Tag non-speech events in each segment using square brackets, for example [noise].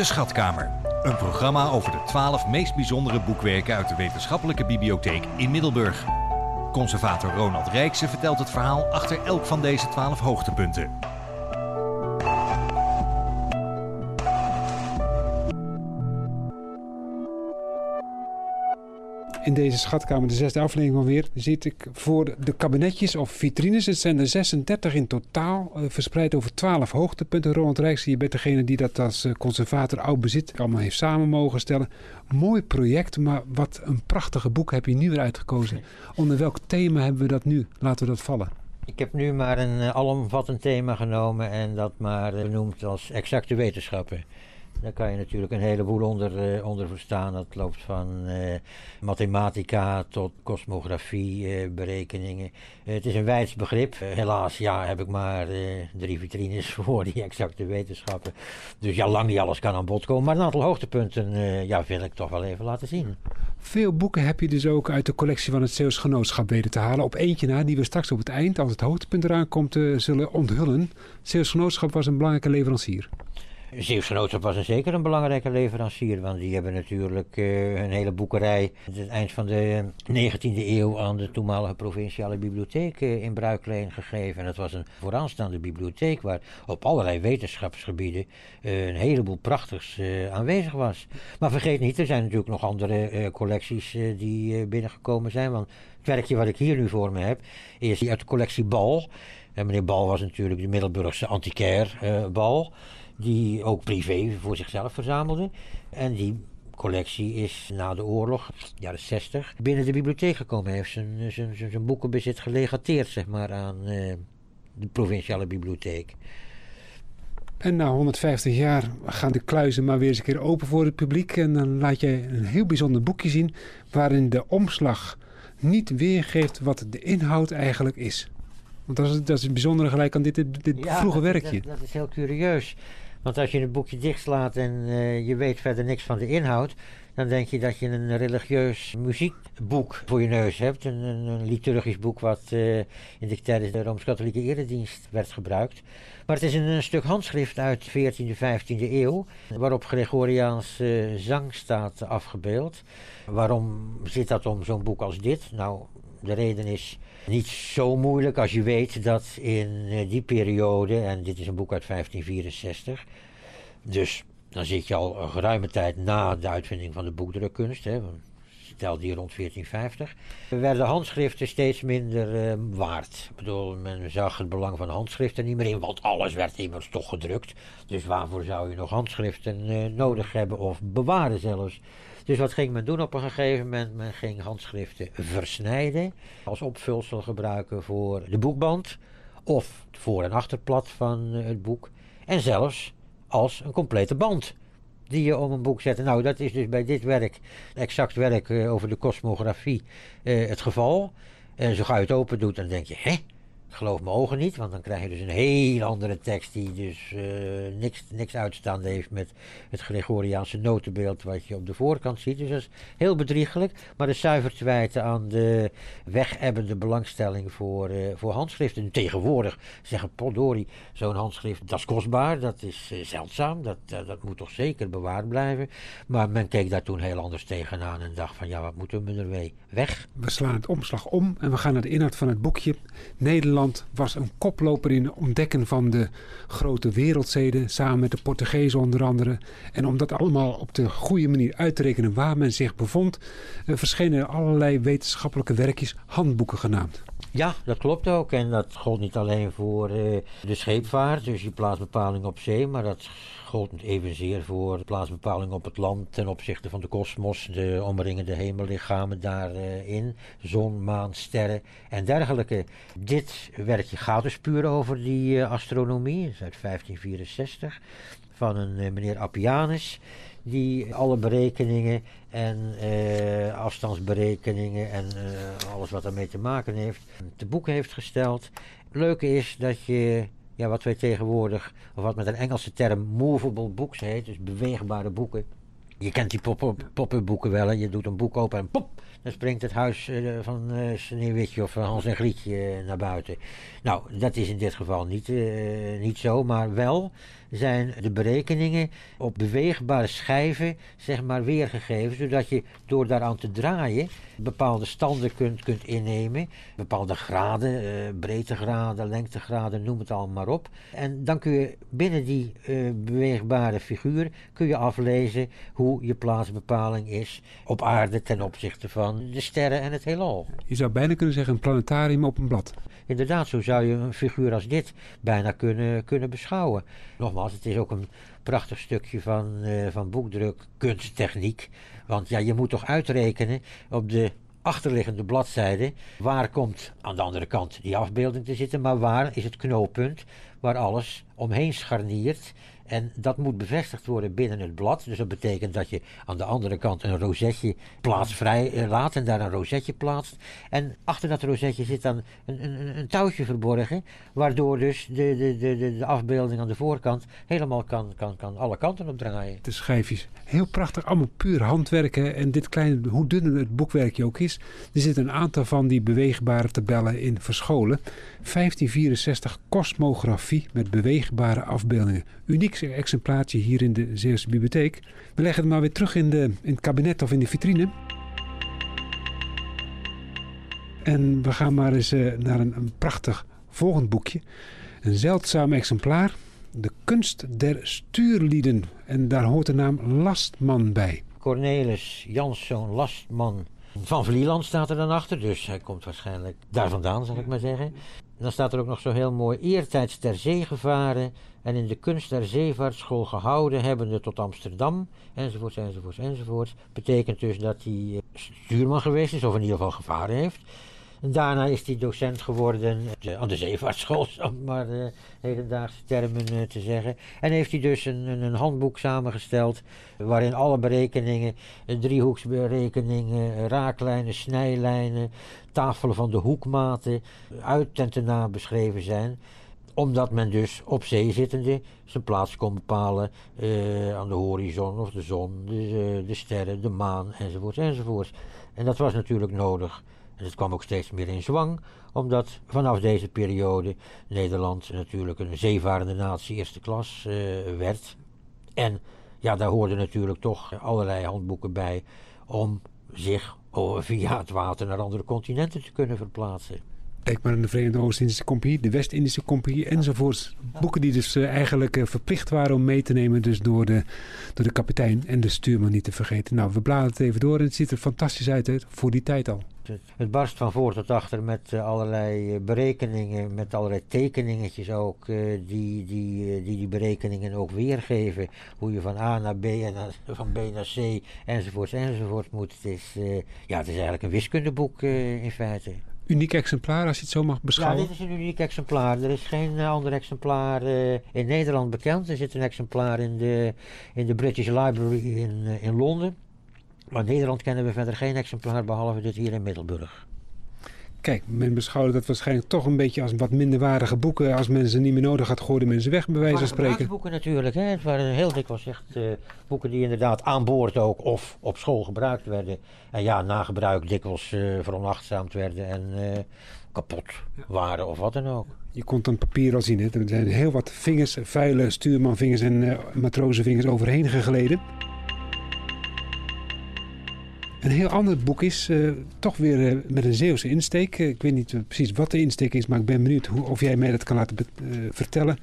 De Schatkamer. Een programma over de twaalf meest bijzondere boekwerken uit de wetenschappelijke bibliotheek in Middelburg. Conservator Ronald Rijkse vertelt het verhaal achter elk van deze twaalf hoogtepunten. In deze schatkamer, de zesde aflevering alweer, zit ik voor de kabinetjes of vitrines. Het zijn er 36 in totaal, eh, verspreid over 12 hoogtepunten. Ronald Rijks, je bent degene die dat als eh, conservator oud bezit allemaal heeft samen mogen stellen. Mooi project, maar wat een prachtige boek heb je nu weer uitgekozen. Onder welk thema hebben we dat nu? Laten we dat vallen. Ik heb nu maar een uh, alomvattend thema genomen en dat maar benoemd als exacte wetenschappen. Daar kan je natuurlijk een heleboel onder, uh, onder verstaan. Dat loopt van uh, mathematica tot kosmografie, uh, berekeningen. het is een wijds begrip. helaas ja, heb ik maar drie vitrines [laughs] voor die exacte wetenschappen. Dus ja, lang niet alles kan aan bod komen. Maar een aantal hoogtepunten ja, wil ik toch wel even laten zien. Veel boeken heb je dus ook uit de collectie van het Zeeuws Genootschap weten te halen. Op eentje na, die we straks op het eind, als het hoogtepunt eraan komt, zullen onthullen. Het Zeeuws Genootschap was een belangrijke leverancier. Zeeuws Genootschap was zeker een belangrijke leverancier, want die hebben natuurlijk uh, een hele boekerij het eind van de 19e eeuw aan de toenmalige provinciale bibliotheek uh, in bruikleen gegeven. En dat was een vooraanstaande bibliotheek waar op allerlei wetenschapsgebieden een heleboel prachtigs aanwezig was. Maar vergeet niet, er zijn natuurlijk nog andere collecties die binnengekomen zijn, want het werkje wat ik hier nu voor me heb is uit de collectie Bal. En meneer Bal was natuurlijk de Middelburgse antiquair Bal die ook privé voor zichzelf verzamelde. En die collectie is na de oorlog, jaren 60, binnen de bibliotheek gekomen. Hij heeft zijn, zijn, zijn, boekenbezit gelegateerd zeg maar, aan uh, de provinciale bibliotheek. En na 150 jaar gaan de kluizen maar weer eens een keer open voor het publiek. En dan laat je een heel bijzonder boekje zien waarin de omslag niet weergeeft wat de inhoud eigenlijk is. Want dat is, dat is het bijzondere gelijk aan dit, dit, dit ja, vroege werkje. Dat, dat, is heel curieus. Want als je het boekje dichtslaat en uh, je weet verder niks van de inhoud, dan denk je dat je een religieus muziekboek voor je neus hebt. Een, een, liturgisch boek wat uh, in de tijdens de Rooms-Katholieke Eredienst werd gebruikt. Maar het is een, een, stuk handschrift uit de 14e, 15e eeuw, waarop Gregoriaans uh, zang staat afgebeeld. Waarom zit dat om zo'n boek als dit? Nou, de reden is niet zo moeilijk als je weet dat in eh, die periode, en dit is een boek uit 1564, dus dan zit je al een geruime tijd na de uitvinding van de boekdrukkunst, hè, telde hier rond 1450, werden handschriften steeds minder uh, waard. Ik bedoel, men zag het belang van handschriften niet meer in, want alles werd immers toch gedrukt. Dus waarvoor zou je nog handschriften uh, nodig hebben of bewaren zelfs? Dus wat ging men doen op een gegeven moment? Men ging handschriften versnijden, als opvulsel gebruiken voor de boekband of het voor- en achterplat van eh, het boek. En zelfs als een complete band die je om een boek zette. Nou, dat is dus bij dit werk, exact werk uh, over de kosmografie, uh, het geval. En zo ga je het open doet, dan denk je, hè? Geloof mijn ogen niet, want dan krijg je dus een heel andere tekst die dus uh, niks, niks uitstaande heeft met het Gregoriaanse notenbeeld wat je op de voorkant ziet. Dus dat is heel bedriegelijk, maar de zuiver te wijten aan de wegebbende belangstelling voor, uh, voor handschriften. Tegenwoordig zeggen Podori, zo'n handschrift, dat is kostbaar, dat is uh, zeldzaam, dat, dat moet toch zeker bewaard blijven. Maar men keek daar toen heel anders tegenaan en dacht van ja, wat moeten we ermee? Weg. We slaan het omslag om en we gaan naar de inhoud van het boekje. Nederland was een koploper in het ontdekken van de grote wereldzeden, samen met de Portugezen onder andere. En om dat allemaal op de goede manier uit te rekenen waar men zich bevond, uh, verschenen allerlei wetenschappelijke werkjes, handboeken genaamd. Ja, dat klopt ook. En dat gold niet alleen voor uh, de scheepvaart, dus die plaatsbepaling op zee, maar dat gold evenzeer voor de plaatsbepaling op het land ten opzichte van de kosmos, de omringende hemellichamen daarin, zon, maan, sterren en dergelijke. Dit werkje gaat dus puur over die uh, astronomie, dat is uit 1564, van een meneer Appianus die alle berekeningen en uh, afstandsberekeningen en uh, alles wat daarmee te maken heeft, te boeken heeft gesteld. Leuke is dat je, ja, wat wij tegenwoordig, of wat met een Engelse term movable books heet, dus beweegbare boeken, Je kent die pop-up boeken wel. Hè? Je doet een boek open en pop, dan springt het huis uh, van uh, Sneeuwwitje of Hans en Grietje naar buiten. Nou, dat is in dit geval niet, niet zo, maar wel zijn de berekeningen op beweegbare schijven zeg maar, weergegeven, zodat je door daaraan te draaien bepaalde standen kunt, kunt innemen, bepaalde graden, breedtegraden, lengtegraden, noem het allemaal maar op. En dan kun je binnen die beweegbare figuur kun je aflezen hoe je plaatsbepaling is op aarde ten opzichte van de sterren en het heelal. Je zou bijna kunnen zeggen een planetarium op een blad. Inderdaad, zo zou je een figuur als dit bijna kunnen, kunnen beschouwen. Nogmaals, het is ook een prachtig stukje van, uh, van boekdruk, kunsttechniek. Want ja, je moet toch uitrekenen op de achterliggende bladzijde. Waar komt aan de andere kant die afbeelding te zitten, maar waar is het knooppunt waar alles omheen scharniert en dat moet bevestigd worden binnen het blad. Dus dat betekent dat je aan de andere kant een rozetje plaatsvrij eh, laat en daar een rozetje plaatst. En achter dat rozetje zit dan een, een, een touwtje verborgen, waardoor dus de, de, de, de, afbeelding aan de voorkant helemaal kan, kan, kan alle kanten op draaien. De schijfjes. Heel prachtig, allemaal puur handwerken. En dit kleine, hoe dunner het boekwerkje ook is, er zitten een aantal van die beweegbare tabellen in verscholen. 1564 kosmografie met beweegbare afbeeldingen. Uniek exemplaartje hier in de Zeeuwse bibliotheek. We leggen het maar weer terug in, de, in het kabinet of in de vitrine. En we gaan maar eens uh, naar een, een prachtig volgend boekje. Een zeldzaam exemplaar. De kunst der stuurlieden. En daar hoort de naam Lastman bij. Cornelis Janszoon Lastman van Vlieland staat er dan achter. Dus hij komt waarschijnlijk daar vandaan, zal ik maar zeggen. Dan staat er ook nog zo heel mooi. Eertijds ter zee gevaren en in de kunst der zeevaartschool gehouden hebbende tot Amsterdam, enzovoorts, enzovoorts, enzovoorts. Betekent dus dat hij eh, stuurman geweest is, of in ieder geval gevaren heeft. En daarna is hij docent geworden aan de zeevaartschool, om maar uh, hedendaagse termen uh, te zeggen. En heeft hij dus een, een, handboek samengesteld waarin alle berekeningen, driehoeksberekeningen, raaklijnen, snijlijnen, tafelen van de hoekmaten uit en te na beschreven zijn omdat men dus op zee zittende zijn plaats kon bepalen aan de horizon of de zon, de, de sterren, de maan enzovoort enzovoort. En dat was natuurlijk nodig. En het kwam ook steeds meer in zwang, omdat vanaf deze periode Nederland natuurlijk een zeevarende natie eerste klas uh, werd. En ja, daar hoorden natuurlijk toch allerlei handboeken bij om zich via het water naar andere continenten te kunnen verplaatsen. Denk maar aan de Verenigde Oost-Indische Compagnie, de West-Indische Compagnie enzovoorts. Boeken die dus uh, eigenlijk uh, verplicht waren om mee te nemen dus door de, door de kapitein en de stuurman niet te vergeten. Nou, we bladeren het even door en het ziet er fantastisch uit voor die tijd al. Het, barst van voor tot achter met uh, allerlei berekeningen, met allerlei tekeningetjes ook, die, die, die die berekeningen ook weergeven. Hoe je van A naar B en [laughs] van B naar C enzovoorts enzovoorts moet. Het is, ja, het is eigenlijk een wiskundeboek in feite uniek exemplaar, als je het zo mag beschouwen? Ja, dit is een uniek exemplaar. Er is geen uh, ander exemplaar uh, in Nederland bekend. Er zit een exemplaar in de, in de British Library in, uh, in Londen. Maar in Nederland kennen we verder geen exemplaar, behalve dit hier in Middelburg. Kijk, men beschouwde dat waarschijnlijk toch een beetje als wat minderwaardige boeken. Als men ze niet meer nodig had, gooiden men ze weg, bij wijze van spreken. boeken natuurlijk. Hè. Het waren heel dikwijls echt uh, boeken die inderdaad aan boord ook of op school gebruikt werden. En ja, na gebruik dikwijls uh, veronachtzaamd werden en uh, kapot waren of wat dan ook. Je kon dan papier al zien. Hè. Er zijn heel wat vingers, vuile stuurmanvingers en matrozenvingers overheen gegleden. Een heel ander boek is uh, toch weer uh, met een Zeeuwse insteek. Uh, ik weet niet precies wat de insteek is, maar ik ben benieuwd hoe, of jij mij dat kan laten vertellen.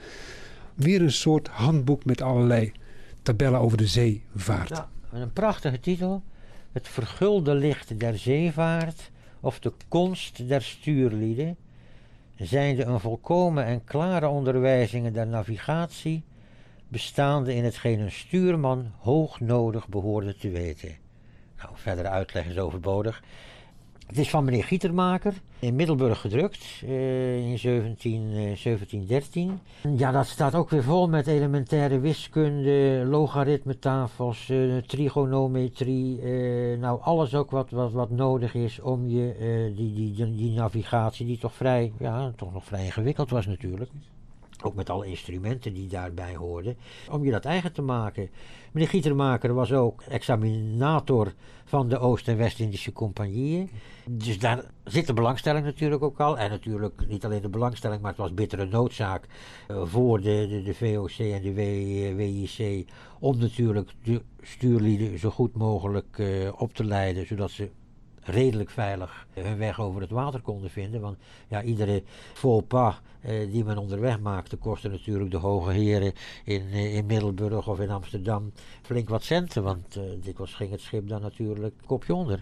Weer een soort handboek met allerlei tabellen over de zeevaart. Ja, een prachtige titel. Het vergulde licht der zeevaart of de konst der stuurlieden. Zijnde een volkomen en klare onderwijzingen der navigatie, bestaande in hetgeen een stuurman hoog nodig behoorde te weten. Nou, verdere uitleg is overbodig. Het is van meneer Gietermaker, in Middelburg gedrukt, uh, in 17, uh, 1713. Ja, dat staat ook weer vol met elementaire wiskunde, logaritmetafels, uh, trigonometrie. Eh, nou, alles ook wat, wat, wat nodig is om je die, die, die, die navigatie, die toch vrij, ja, toch nog vrij ingewikkeld was natuurlijk ook met alle instrumenten die daarbij hoorden, om je dat eigen te maken. Meneer Gietermaker was ook examinator van de Oost- en West-Indische compagnieën. Dus daar zit de belangstelling natuurlijk ook al. En natuurlijk niet alleen de belangstelling, maar het was bittere noodzaak uh, voor de, de, VOC en de WIC om natuurlijk de stuurlieden zo goed mogelijk uh, op te leiden, zodat ze redelijk veilig hun weg over het water konden vinden. Want ja, iedere faux pas eh, die men onderweg maakte, kostte natuurlijk de hoge heren in, eh, in Middelburg of in Amsterdam flink wat centen. Want uh, dikwijls ging het schip dan natuurlijk kopje onder.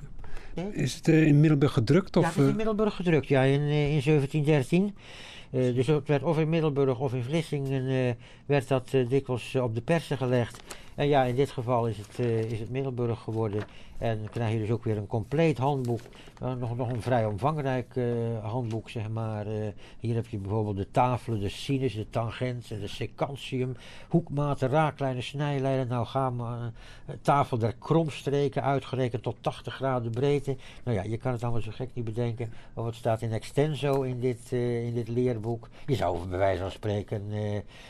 Is het in Middelburg gedrukt? Of, ja, het is in Middelburg gedrukt, ja, in, in 1713. dus het werd of in Middelburg of in Vlissingen werd dat dikwijls op de persen gelegd. En ja, in dit geval is het, is het Middelburg geworden. En krijg je dus ook weer een compleet handboek. Uh, nog, nog een vrij omvangrijk uh, handboek, zeg maar. Hier heb je bijvoorbeeld de tafelen, de sinus, de tangent en de sequentium. Hoekmaten, raaklijnen, snijlijnen. Nou gaan we tafel der kromstreken uitgerekend tot 80 graden breedte. Nou ja, je kan het allemaal zo gek niet bedenken. Of het staat in extenso in dit, in dit leerboek. Je zou bij wijze van spreken,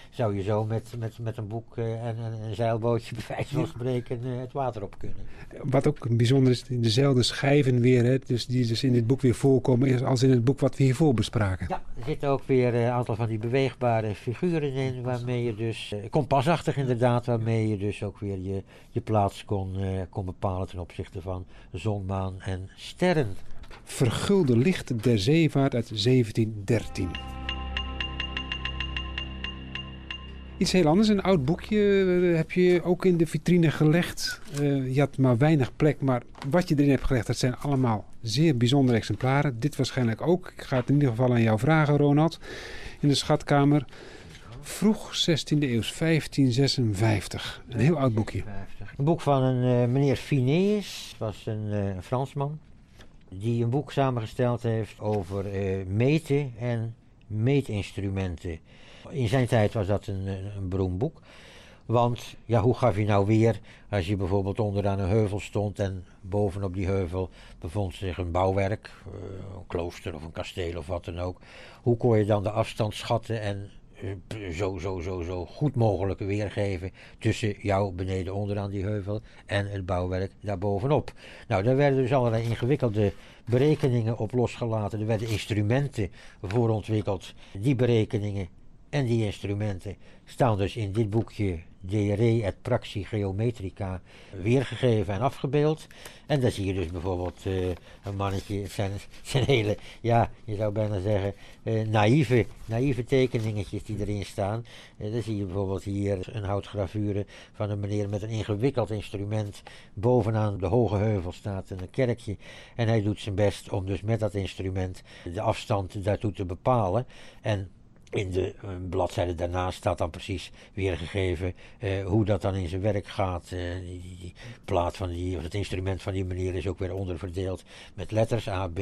zou je zo met, met, met een boek en, en een zeilbootje bij wijze van spreken het water op kunnen. Wat ook bijzonder is, dezelfde schijven weer, hè, dus die dus in dit boek weer voorkomen als in het boek wat we hiervoor bespraken. Ja, er zitten ook weer een aantal van die beweegbare figuren in, waarmee je dus, uh, kompasachtig inderdaad, waarmee je dus ook weer je, je plaats kon, kon bepalen ten opzichte van zon, maan en sterren. Vergulde licht der zeevaart uit 1713. Iets heel anders, een oud boekje uh, heb je ook in de vitrine gelegd. Uh, je had maar weinig plek, maar wat je erin hebt gelegd, dat zijn allemaal zeer bijzondere exemplaren. Dit waarschijnlijk ook. Ik ga het in ieder geval aan jou vragen, Ronald. In de schatkamer. Vroeg 16e eeuw, 1556. Een heel oud boekje. Een boek van een uh, meneer Phineas, was een Fransman. Die een boek samengesteld heeft over meten en meetinstrumenten. In zijn tijd was dat een, een beroemd boek. Want ja, hoe gaf je nou weer als je bijvoorbeeld onderaan een heuvel stond en bovenop die heuvel bevond zich een bouwwerk, eh, een klooster of een kasteel of wat dan ook. Hoe kon je dan de afstand schatten en eh, zo, zo, zo, zo goed mogelijk weergeven tussen jou beneden onderaan die heuvel en het bouwwerk daarbovenop. Nou, daar werden dus allerlei ingewikkelde berekeningen op losgelaten. Er werden instrumenten voor ontwikkeld. Die berekeningen en die instrumenten staan dus in dit boekje De Re et Praxi Geometrica weergegeven en afgebeeld. En daar zie je dus bijvoorbeeld uh, een mannetje, zijn, zijn hele, ja, je zou bijna zeggen, uh, naïeve, naïeve tekeningetjes die erin staan. Uh, dan zie je bijvoorbeeld hier een houtgravure van een meneer met een ingewikkeld instrument. Bovenaan de hoge heuvel staat een kerkje. En hij doet zijn best om dus met dat instrument de afstand daartoe te bepalen. En in de uh, bladzijde daarnaast staat dan precies weergegeven uh, hoe dat dan in zijn werk gaat. Uh, die, die, plaat van die, of het instrument van die manier is ook weer onderverdeeld met letters A, B,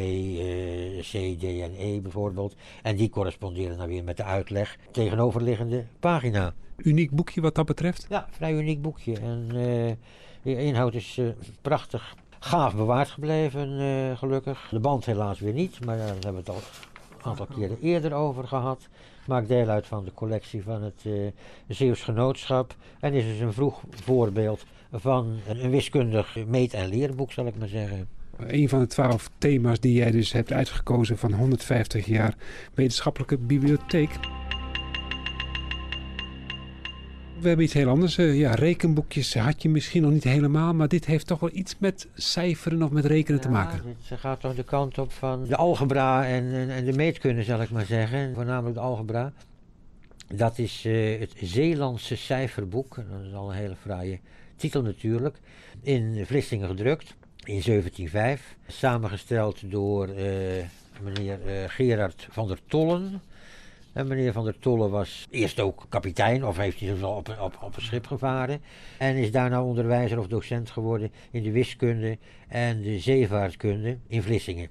C, D en E bijvoorbeeld. En die corresponderen dan weer met de uitleg tegenoverliggende pagina. Uniek boekje wat dat betreft? Ja, vrij uniek boekje. En de inhoud is prachtig gaaf bewaard gebleven, gelukkig. De band helaas weer niet, maar daar hebben we het al een aantal keren eerder over gehad. Maakt deel uit van de collectie van het uh, Zeeuws Genootschap. En is dus een vroeg voorbeeld van een, wiskundig meet- en leerboek, zal ik maar zeggen. Een van de twaalf thema's die jij dus hebt uitgekozen van 150 jaar wetenschappelijke bibliotheek. We hebben iets heel anders. Uh, ja, rekenboekjes had je misschien nog niet helemaal, maar dit heeft toch wel iets met cijferen of met rekenen ja, te maken. Dit gaat toch de kant op van de algebra en, en, en de meetkunde, zal ik maar zeggen. Voornamelijk de algebra. Dat is uh, het Zeelandse cijferboek. Dat is al een hele fraaie titel natuurlijk. In Vlissingen gedrukt in 1705. Samengesteld door uh, meneer Gerard van der Tollen. En meneer Van der Tolle was eerst ook kapitein, of heeft hij al op, op, op een schip gevaren. En is daarna onderwijzer of docent geworden in de wiskunde en de zeevaartkunde in Vlissingen.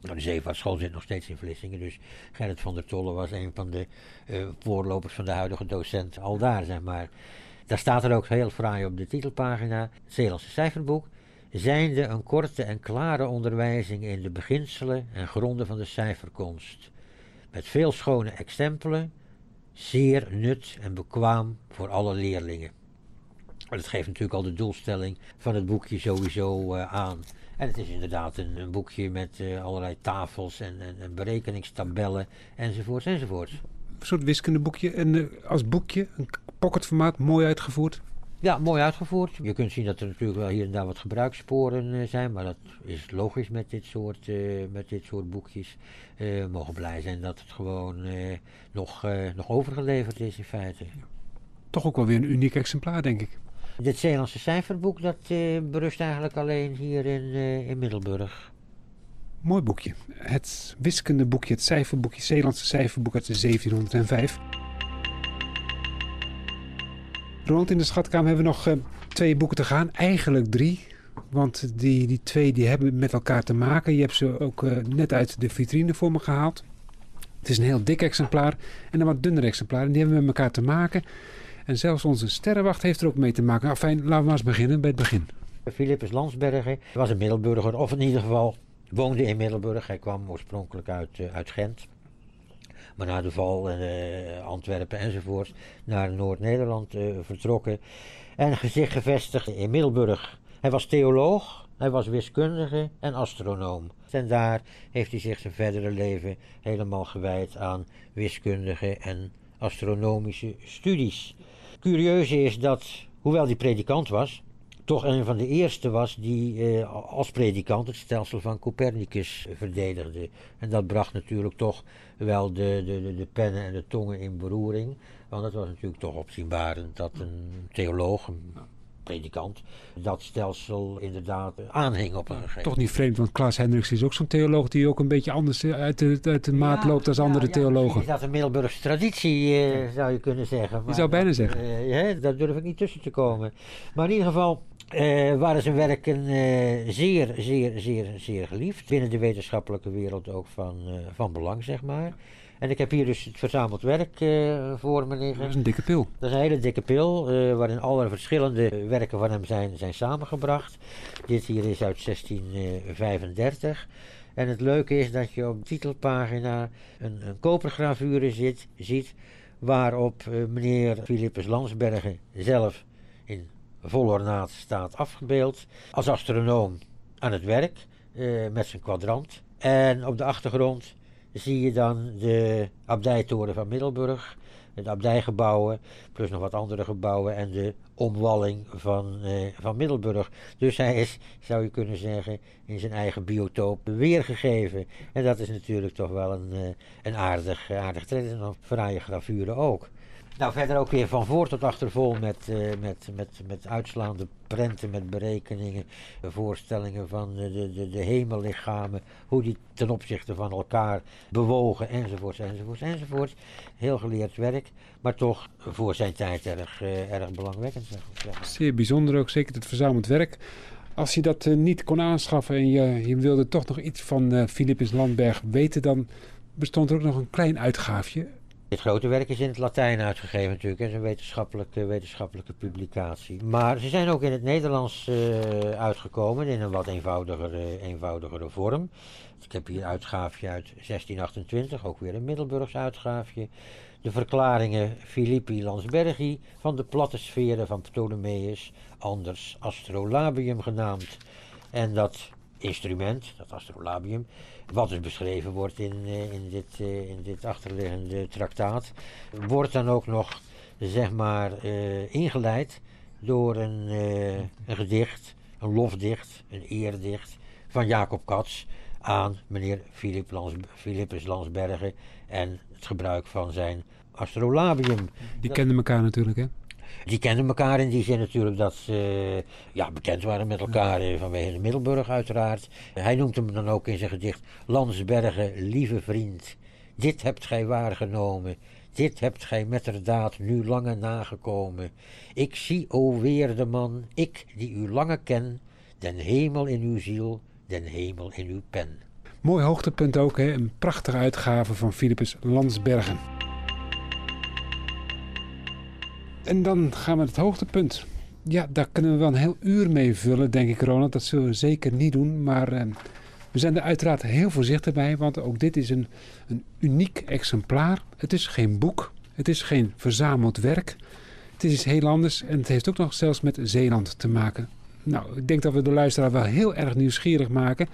Nou, de zeevaartschool zit nog steeds in Vlissingen, dus Gerrit van der Tolle was een van de uh, voorlopers van de huidige docent al daar, zeg maar. Daar staat er ook heel fraai op de titelpagina, Zeelandse cijferboek, zijnde een korte en klare onderwijzing in de beginselen en gronden van de cijferkonst met veel schone exempelen, zeer nut en bekwaam voor alle leerlingen. Dat geeft natuurlijk al de doelstelling van het boekje sowieso uh, aan. En het is inderdaad een, boekje met uh, allerlei tafels en, en, en, berekeningstabellen enzovoorts enzovoorts. Een soort wiskundeboekje en uh, als boekje, een pocketformaat, mooi uitgevoerd. Ja, mooi uitgevoerd. Je kunt zien dat er natuurlijk wel hier en daar wat gebruikssporen uh, zijn, maar dat is logisch met dit soort, met dit soort boekjes. We mogen blij zijn dat het gewoon nog, nog overgeleverd is in feite. Toch ook wel weer een uniek exemplaar, denk ik. Dit Zeelandse cijferboek dat uh, berust eigenlijk alleen hier in, uh, in Middelburg. Mooi boekje. Het wiskundeboekje, het cijferboekje, Zeelandse cijferboek uit 1705. Rond in de schatkamer hebben we nog uh, twee boeken te gaan. Eigenlijk drie. Want die, die twee die hebben met elkaar te maken. Je hebt ze ook net uit de vitrine voor me gehaald. Het is een heel dik exemplaar en een wat dunner exemplaar. En die hebben met elkaar te maken. En zelfs onze sterrenwacht heeft er ook mee te maken. Fijn, laten we maar eens beginnen bij het begin. Philippus Landsbergen was een Middelburger, of in ieder geval woonde in Middelburg. Hij kwam oorspronkelijk uit, uh, uit Gent. Maar na de val in uh, Antwerpen enzovoort naar Noord-Nederland uh, vertrokken. En zich gevestigd in Middelburg. Hij was theoloog, hij was wiskundige en astronoom. En daar heeft hij zich zijn verdere leven helemaal gewijd aan wiskundige en astronomische studies curieuze is dat, hoewel hij predikant was, toch een van de eerste was die eh, als predikant het stelsel van Copernicus verdedigde. En dat bracht natuurlijk toch wel de, de, de, pennen en de tongen in beroering. Want het was natuurlijk toch opzienbarend dat een theoloog, predikant, dat stelsel inderdaad aanhing op een gegeven Toch niet vreemd, want Klaas Hendricks is ook zo'n theoloog die ook een beetje anders uit de, uit de maat loopt als andere ja, theologen. Is dat een Middelburgse traditie, uh, zou je kunnen zeggen. Maar, je zou bijna zeggen. Uh, daar durf ik niet tussen te komen. Maar in ieder geval uh, waren zijn werken zeer, zeer, zeer, zeer geliefd. Binnen de wetenschappelijke wereld ook van, van belang, zeg maar. En ik heb hier dus het verzameld werk uh, voor me liggen. Dat is een dikke pil. Dat is een hele dikke pil, uh, waarin alle verschillende werken van hem zijn, zijn samengebracht. Dit hier is uit 1635. En het leuke is dat je op de titelpagina een, een kopergravure zit, ziet, waarop uh, meneer Philippus Landsbergen zelf in vol ornaat staat afgebeeld. Als astronoom aan het werk, met zijn kwadrant. En op de achtergrond zie je dan de abdijtoren van Middelburg, de abdijgebouwen, plus nog wat andere gebouwen en de omwalling van, eh, van Middelburg. Dus hij is, zou je kunnen zeggen, in zijn eigen biotoop weergegeven. En dat is natuurlijk toch wel een, eh, een aardig, aardig trend en een fraaie gravure ook. Nou, verder ook weer van voor tot achter vol met, uh, met, met, met uitslaande prenten, met berekeningen, voorstellingen van de, de, de hemellichamen, hoe die ten opzichte van elkaar bewogen, enzovoorts, enzovoorts, enzovoorts. Heel geleerd werk, maar toch voor zijn tijd erg, uh, erg belangwekkend. Zeer bijzonder ook, zeker het verzameld werk. Als je dat uh, niet kon aanschaffen en je, je wilde toch nog iets van Philippus Landberg weten, dan bestond er ook nog een klein uitgaafje. Dit grote werk is in het Latijn uitgegeven natuurlijk. Het is een wetenschappelijke, publicatie. Maar ze zijn ook in het Nederlands uh, uitgekomen in een wat eenvoudigere, eenvoudigere vorm. Ik heb hier een uitgaafje uit 1628, ook weer een Middelburgs uitgaafje. De verklaringen Filippi Lansbergi van de platte sferen van Ptolemeus, anders astrolabium genaamd. En dat instrument, dat astrolabium, wat dus beschreven wordt in, uh, in, dit, uh, in dit achterliggende traktaat, wordt dan ook nog, zeg maar, uh, ingeleid door een, gedicht, een lofdicht, een eerdicht van Jacob Katz aan meneer Philip Philippus Lansbergen en het gebruik van zijn astrolabium. Die kenden elkaar natuurlijk, hè? Die kenden elkaar in die zin natuurlijk dat ze ja, bekend waren met elkaar eh, vanwege de Middelburg uiteraard. Hij noemt hem dan ook in zijn gedicht Landsbergen, lieve vriend. Dit hebt gij waargenomen, dit hebt gij metterdaad nu lange nagekomen. Ik zie, o weerde man, ik die u lange ken, den hemel in uw ziel, den hemel in uw pen. Mooi hoogtepunt ook, hè? een prachtige uitgave van Philippus Landsbergen. En dan gaan we naar het hoogtepunt. Ja, daar kunnen we wel een heel uur mee vullen, denk ik, Ronald. Dat zullen we zeker niet doen. Maar uh, we zijn er uiteraard heel voorzichtig bij, want ook dit is een, een uniek exemplaar. Het is geen boek. Het is geen verzameld werk. Het is iets heel anders en het heeft ook nog zelfs met Zeeland te maken. Nou, ik denk dat we de luisteraar wel heel erg nieuwsgierig maken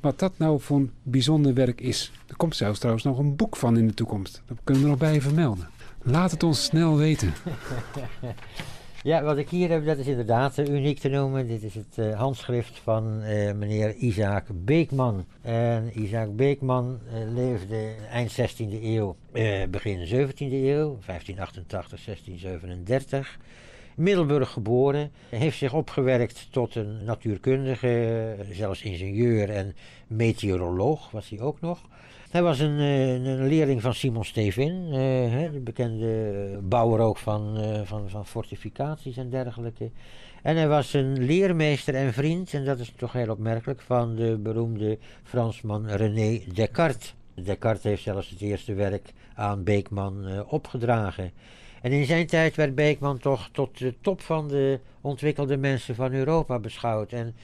wat dat nou voor een bijzonder werk is. Er komt zelfs trouwens nog een boek van in de toekomst. Dat kunnen we nog bij vermelden. Laat het ons snel weten. [laughs] Ja, wat ik hier heb, dat is inderdaad uh, uniek te noemen. Dit is het uh, handschrift van uh, meneer Isaac Beekman. En Isaac Beekman leefde eind 16e eeuw, begin 17e eeuw, 1588, 1637. Middelburg geboren, heeft zich opgewerkt tot een natuurkundige, zelfs ingenieur en meteoroloog was hij ook nog. Hij was een, een leerling van Simon Stevin, de bekende bouwer ook van, van, van fortificaties en dergelijke. En hij was een leermeester en vriend, en dat is toch heel opmerkelijk, van de beroemde Fransman René Descartes. Descartes heeft zelfs het eerste werk aan Beekman opgedragen. En in zijn tijd werd Beekman toch tot de top van de ontwikkelde mensen van Europa beschouwd. En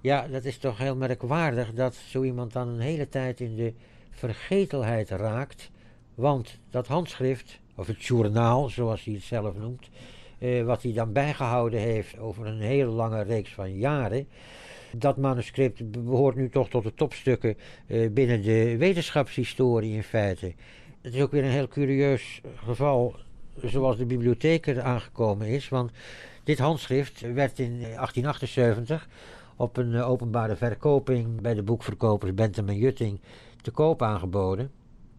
ja, dat is toch heel merkwaardig dat zo iemand dan een hele tijd in de vergetelheid raakt. Want dat handschrift, of het journaal zoals hij het zelf noemt, eh, wat hij dan bijgehouden heeft over een hele lange reeks van jaren. Dat manuscript behoort nu toch tot de topstukken eh, binnen de wetenschapshistorie in feite. Het is ook weer een heel curieus geval zoals de bibliotheek er aangekomen is. Want dit handschrift werd in 1878 op een eh, openbare verkoping bij de boekverkopers Bentham en Jutting te koop aangeboden.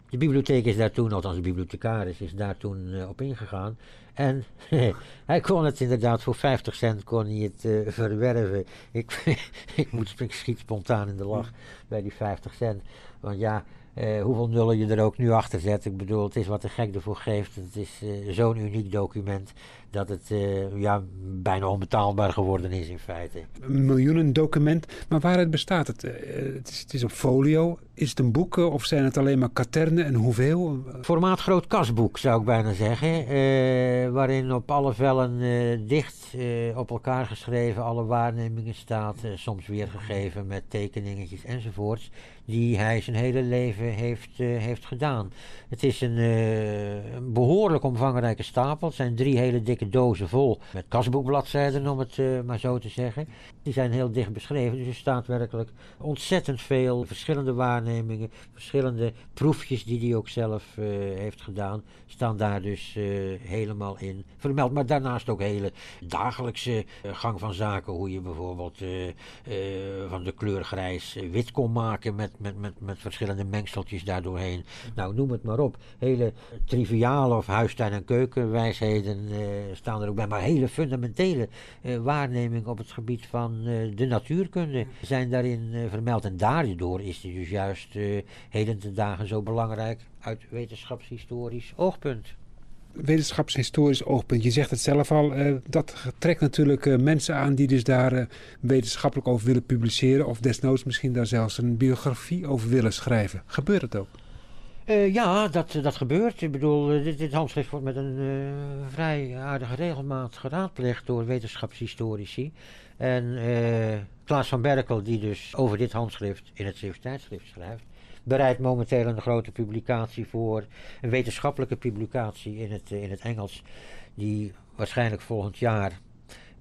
De bibliotheek is daar toen, althans de bibliothecaris, is daar toen uh, op ingegaan. En [laughs] hij kon het inderdaad voor 50 cent kon hij het uh, verwerven. Ik, [laughs] ik, moet, ik schiet spontaan in de lach bij die 50 cent. Want ja, uh, hoeveel nullen je er ook nu achter zet. Ik bedoel, het is wat de gek ervoor geeft. Het is zo'n uniek document dat het uh, ja, bijna onbetaalbaar geworden is in feite. Een miljoenen document, maar waaruit bestaat het? het, is, het is op folio. Is het een boek of zijn het alleen maar katernen en hoeveel? Formaat groot kasboek zou ik bijna zeggen. waarin op alle vellen dicht op elkaar geschreven alle waarnemingen staat. soms weergegeven met tekeningetjes enzovoorts. Die hij zijn hele leven heeft, heeft gedaan. Het is een, een behoorlijk omvangrijke stapel. Het zijn drie hele dikke dozen vol met kasboekbladzijden, om het uh, maar zo te zeggen. Die zijn heel dicht beschreven, dus er staat werkelijk ontzettend veel verschillende waarnemingen, verschillende proefjes die hij ook zelf uh, heeft gedaan, staan daar dus uh, helemaal in vermeld. Maar daarnaast ook hele dagelijkse gang van zaken, hoe je bijvoorbeeld van de kleur grijs wit kon maken met, met, met, met verschillende mengseltjes daardoorheen. Nou, noem het maar op. Hele triviale of huistuin- en keukenwijsheden staan er ook bij, maar hele fundamentele uh, waarnemingen op het gebied van uh, de natuurkunde zijn daarin vermeld. En daardoor is die dus juist heden ten dagen zo belangrijk uit wetenschapshistorisch oogpunt wetenschapshistorisch oogpunt. Je zegt het zelf al, dat trekt natuurlijk mensen aan die dus daar wetenschappelijk over willen publiceren. Of desnoods misschien daar zelfs een biografie over willen schrijven. Gebeurt het ook? Uh, ja, dat, dat gebeurt. Ik bedoel, uh, dit, handschrift wordt met een uh, vrij aardige regelmaat geraadpleegd door wetenschapshistorici. En Klaas van Berkel, die dus over dit handschrift in het Zeeuws tijdschrift schrijft, bereidt momenteel een grote publicatie voor, een wetenschappelijke publicatie in het, in het Engels, die waarschijnlijk volgend jaar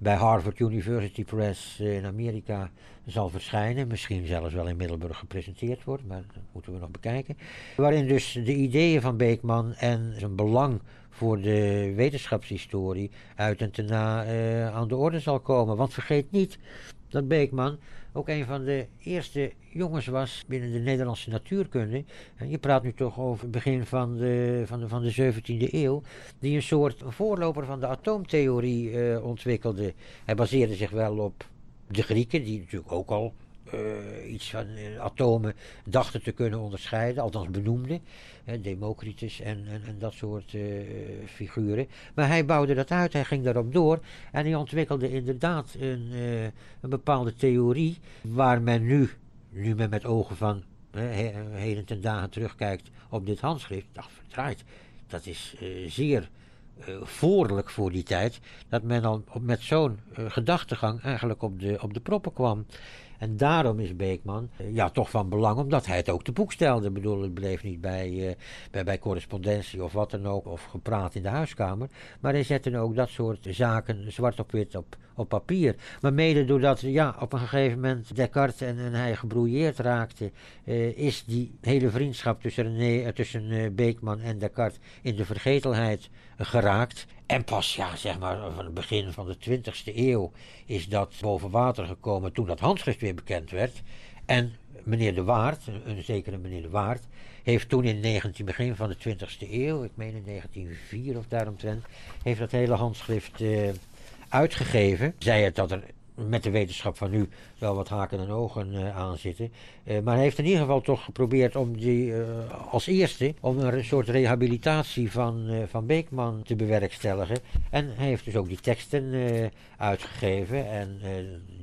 bij Harvard University Press in Amerika zal verschijnen. Misschien zelfs wel in Middelburg gepresenteerd wordt, maar dat moeten we nog bekijken. Waarin dus de ideeën van Beekman en zijn belang voor de wetenschapshistorie uit en te na uh, aan de orde zal komen. Want vergeet niet dat Beekman ook een van de eerste jongens was binnen de Nederlandse natuurkunde. En je praat nu toch over het begin van de, van de, van de 17e eeuw. Die een soort voorloper van de atoomtheorie uh, ontwikkelde. Hij baseerde zich wel op de Grieken, die natuurlijk ook al uh, iets van uh, atomen dachten te kunnen onderscheiden, althans benoemden. Uh, Democritus en, en, dat soort figuren. Maar hij bouwde dat uit, hij ging daarop door en hij ontwikkelde inderdaad een, een bepaalde theorie waar men nu, nu men met ogen van he, heden ten dagen terugkijkt op dit handschrift, dacht verdraaid, dat is zeer voorlijk voor die tijd, dat men al met zo'n gedachtegang eigenlijk op de, op de proppen kwam. En daarom is Beekman eh, ja, toch van belang, omdat hij het ook te boek stelde. Ik bedoel, het bleef niet bij, uh, bij, bij correspondentie of wat dan ook, of gepraat in de huiskamer. Maar hij zette ook dat soort zaken zwart op wit op, op papier. Maar mede doordat ja, op een gegeven moment Descartes en, hij gebrouilleerd raakte, uh, is die hele vriendschap tussen, tussen Beekman en Descartes in de vergetelheid geraakt. En pas, ja, zeg maar, van het begin van de 20e eeuw is dat boven water gekomen toen dat handschrift weer bekend werd. En meneer De Waard, een zekere meneer De Waard, heeft toen in 19, begin van de 20e eeuw, ik meen in 1904 of daaromtrent, heeft dat hele handschrift uh, uitgegeven. Zij het dat er met de wetenschap van nu wel wat haken en ogen uh, aan zitten. Uh, maar hij heeft in ieder geval toch geprobeerd om die uh, als eerste om een soort rehabilitatie van, van Beekman te bewerkstelligen. En hij heeft dus ook die teksten uitgegeven. En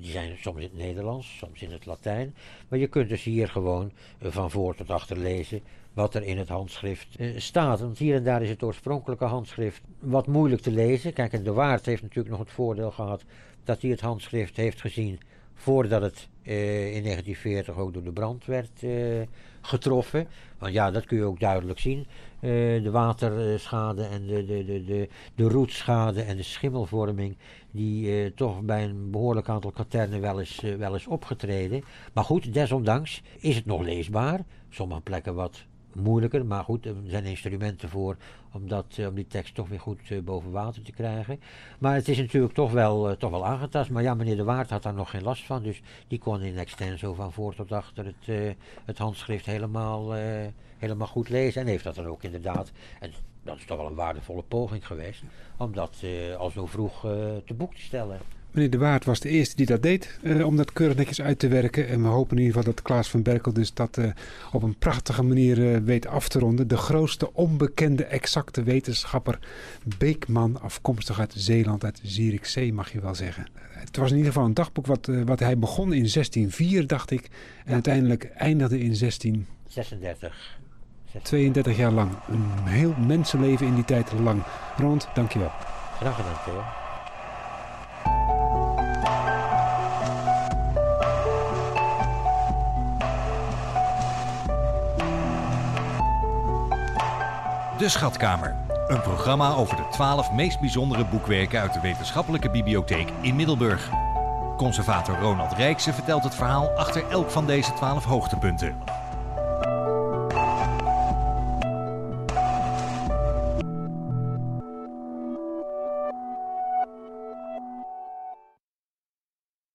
die zijn soms in het Nederlands, soms in het Latijn. Maar je kunt dus hier gewoon van voor tot achter lezen wat er in het handschrift staat. Want hier en daar is het oorspronkelijke handschrift wat moeilijk te lezen. Kijk, en de Waard heeft natuurlijk nog het voordeel gehad dat hij het handschrift heeft gezien voordat het uh, in 1940 ook door de brand werd uh, getroffen. Want ja, dat kun je ook duidelijk zien. Uh, de waterschade en de, de, de, de, de roetschade en de schimmelvorming, die toch bij een behoorlijk aantal katernen wel eens, wel eens opgetreden. Maar goed, desondanks is het nog leesbaar. Sommige plekken wat moeilijker, maar goed, er zijn instrumenten voor om, dat, eh, om die tekst toch weer goed uh, boven water te krijgen. Maar het is natuurlijk toch wel, uh, toch wel aangetast. Maar ja, meneer De Waard had daar nog geen last van, dus die kon in extenso van voor tot achter het, het handschrift helemaal, helemaal goed lezen. En heeft dat dan ook inderdaad, en dat is toch wel een waardevolle poging geweest, om dat al zo vroeg te boek te stellen. Meneer De Waard was de eerste die dat deed, uh, om dat keurig netjes uit te werken. En we hopen in ieder geval dat Klaas van Berkel dus dat uh, op een prachtige manier uh, weet af te ronden. De grootste onbekende exacte wetenschapper Beekman, afkomstig uit Zeeland, uit Zierikzee mag je wel zeggen. Het was in ieder geval een dagboek wat, wat hij begon in 1604, dacht ik. En uiteindelijk eindigde in 1636. 32 jaar lang. Een heel mensenleven in die tijd lang. Rond, dankjewel. Graag gedaan, Theo. De Schatkamer. Een programma over de twaalf meest bijzondere boekwerken uit de wetenschappelijke bibliotheek in Middelburg. Conservator Ronald Rijkse vertelt het verhaal achter elk van deze twaalf hoogtepunten.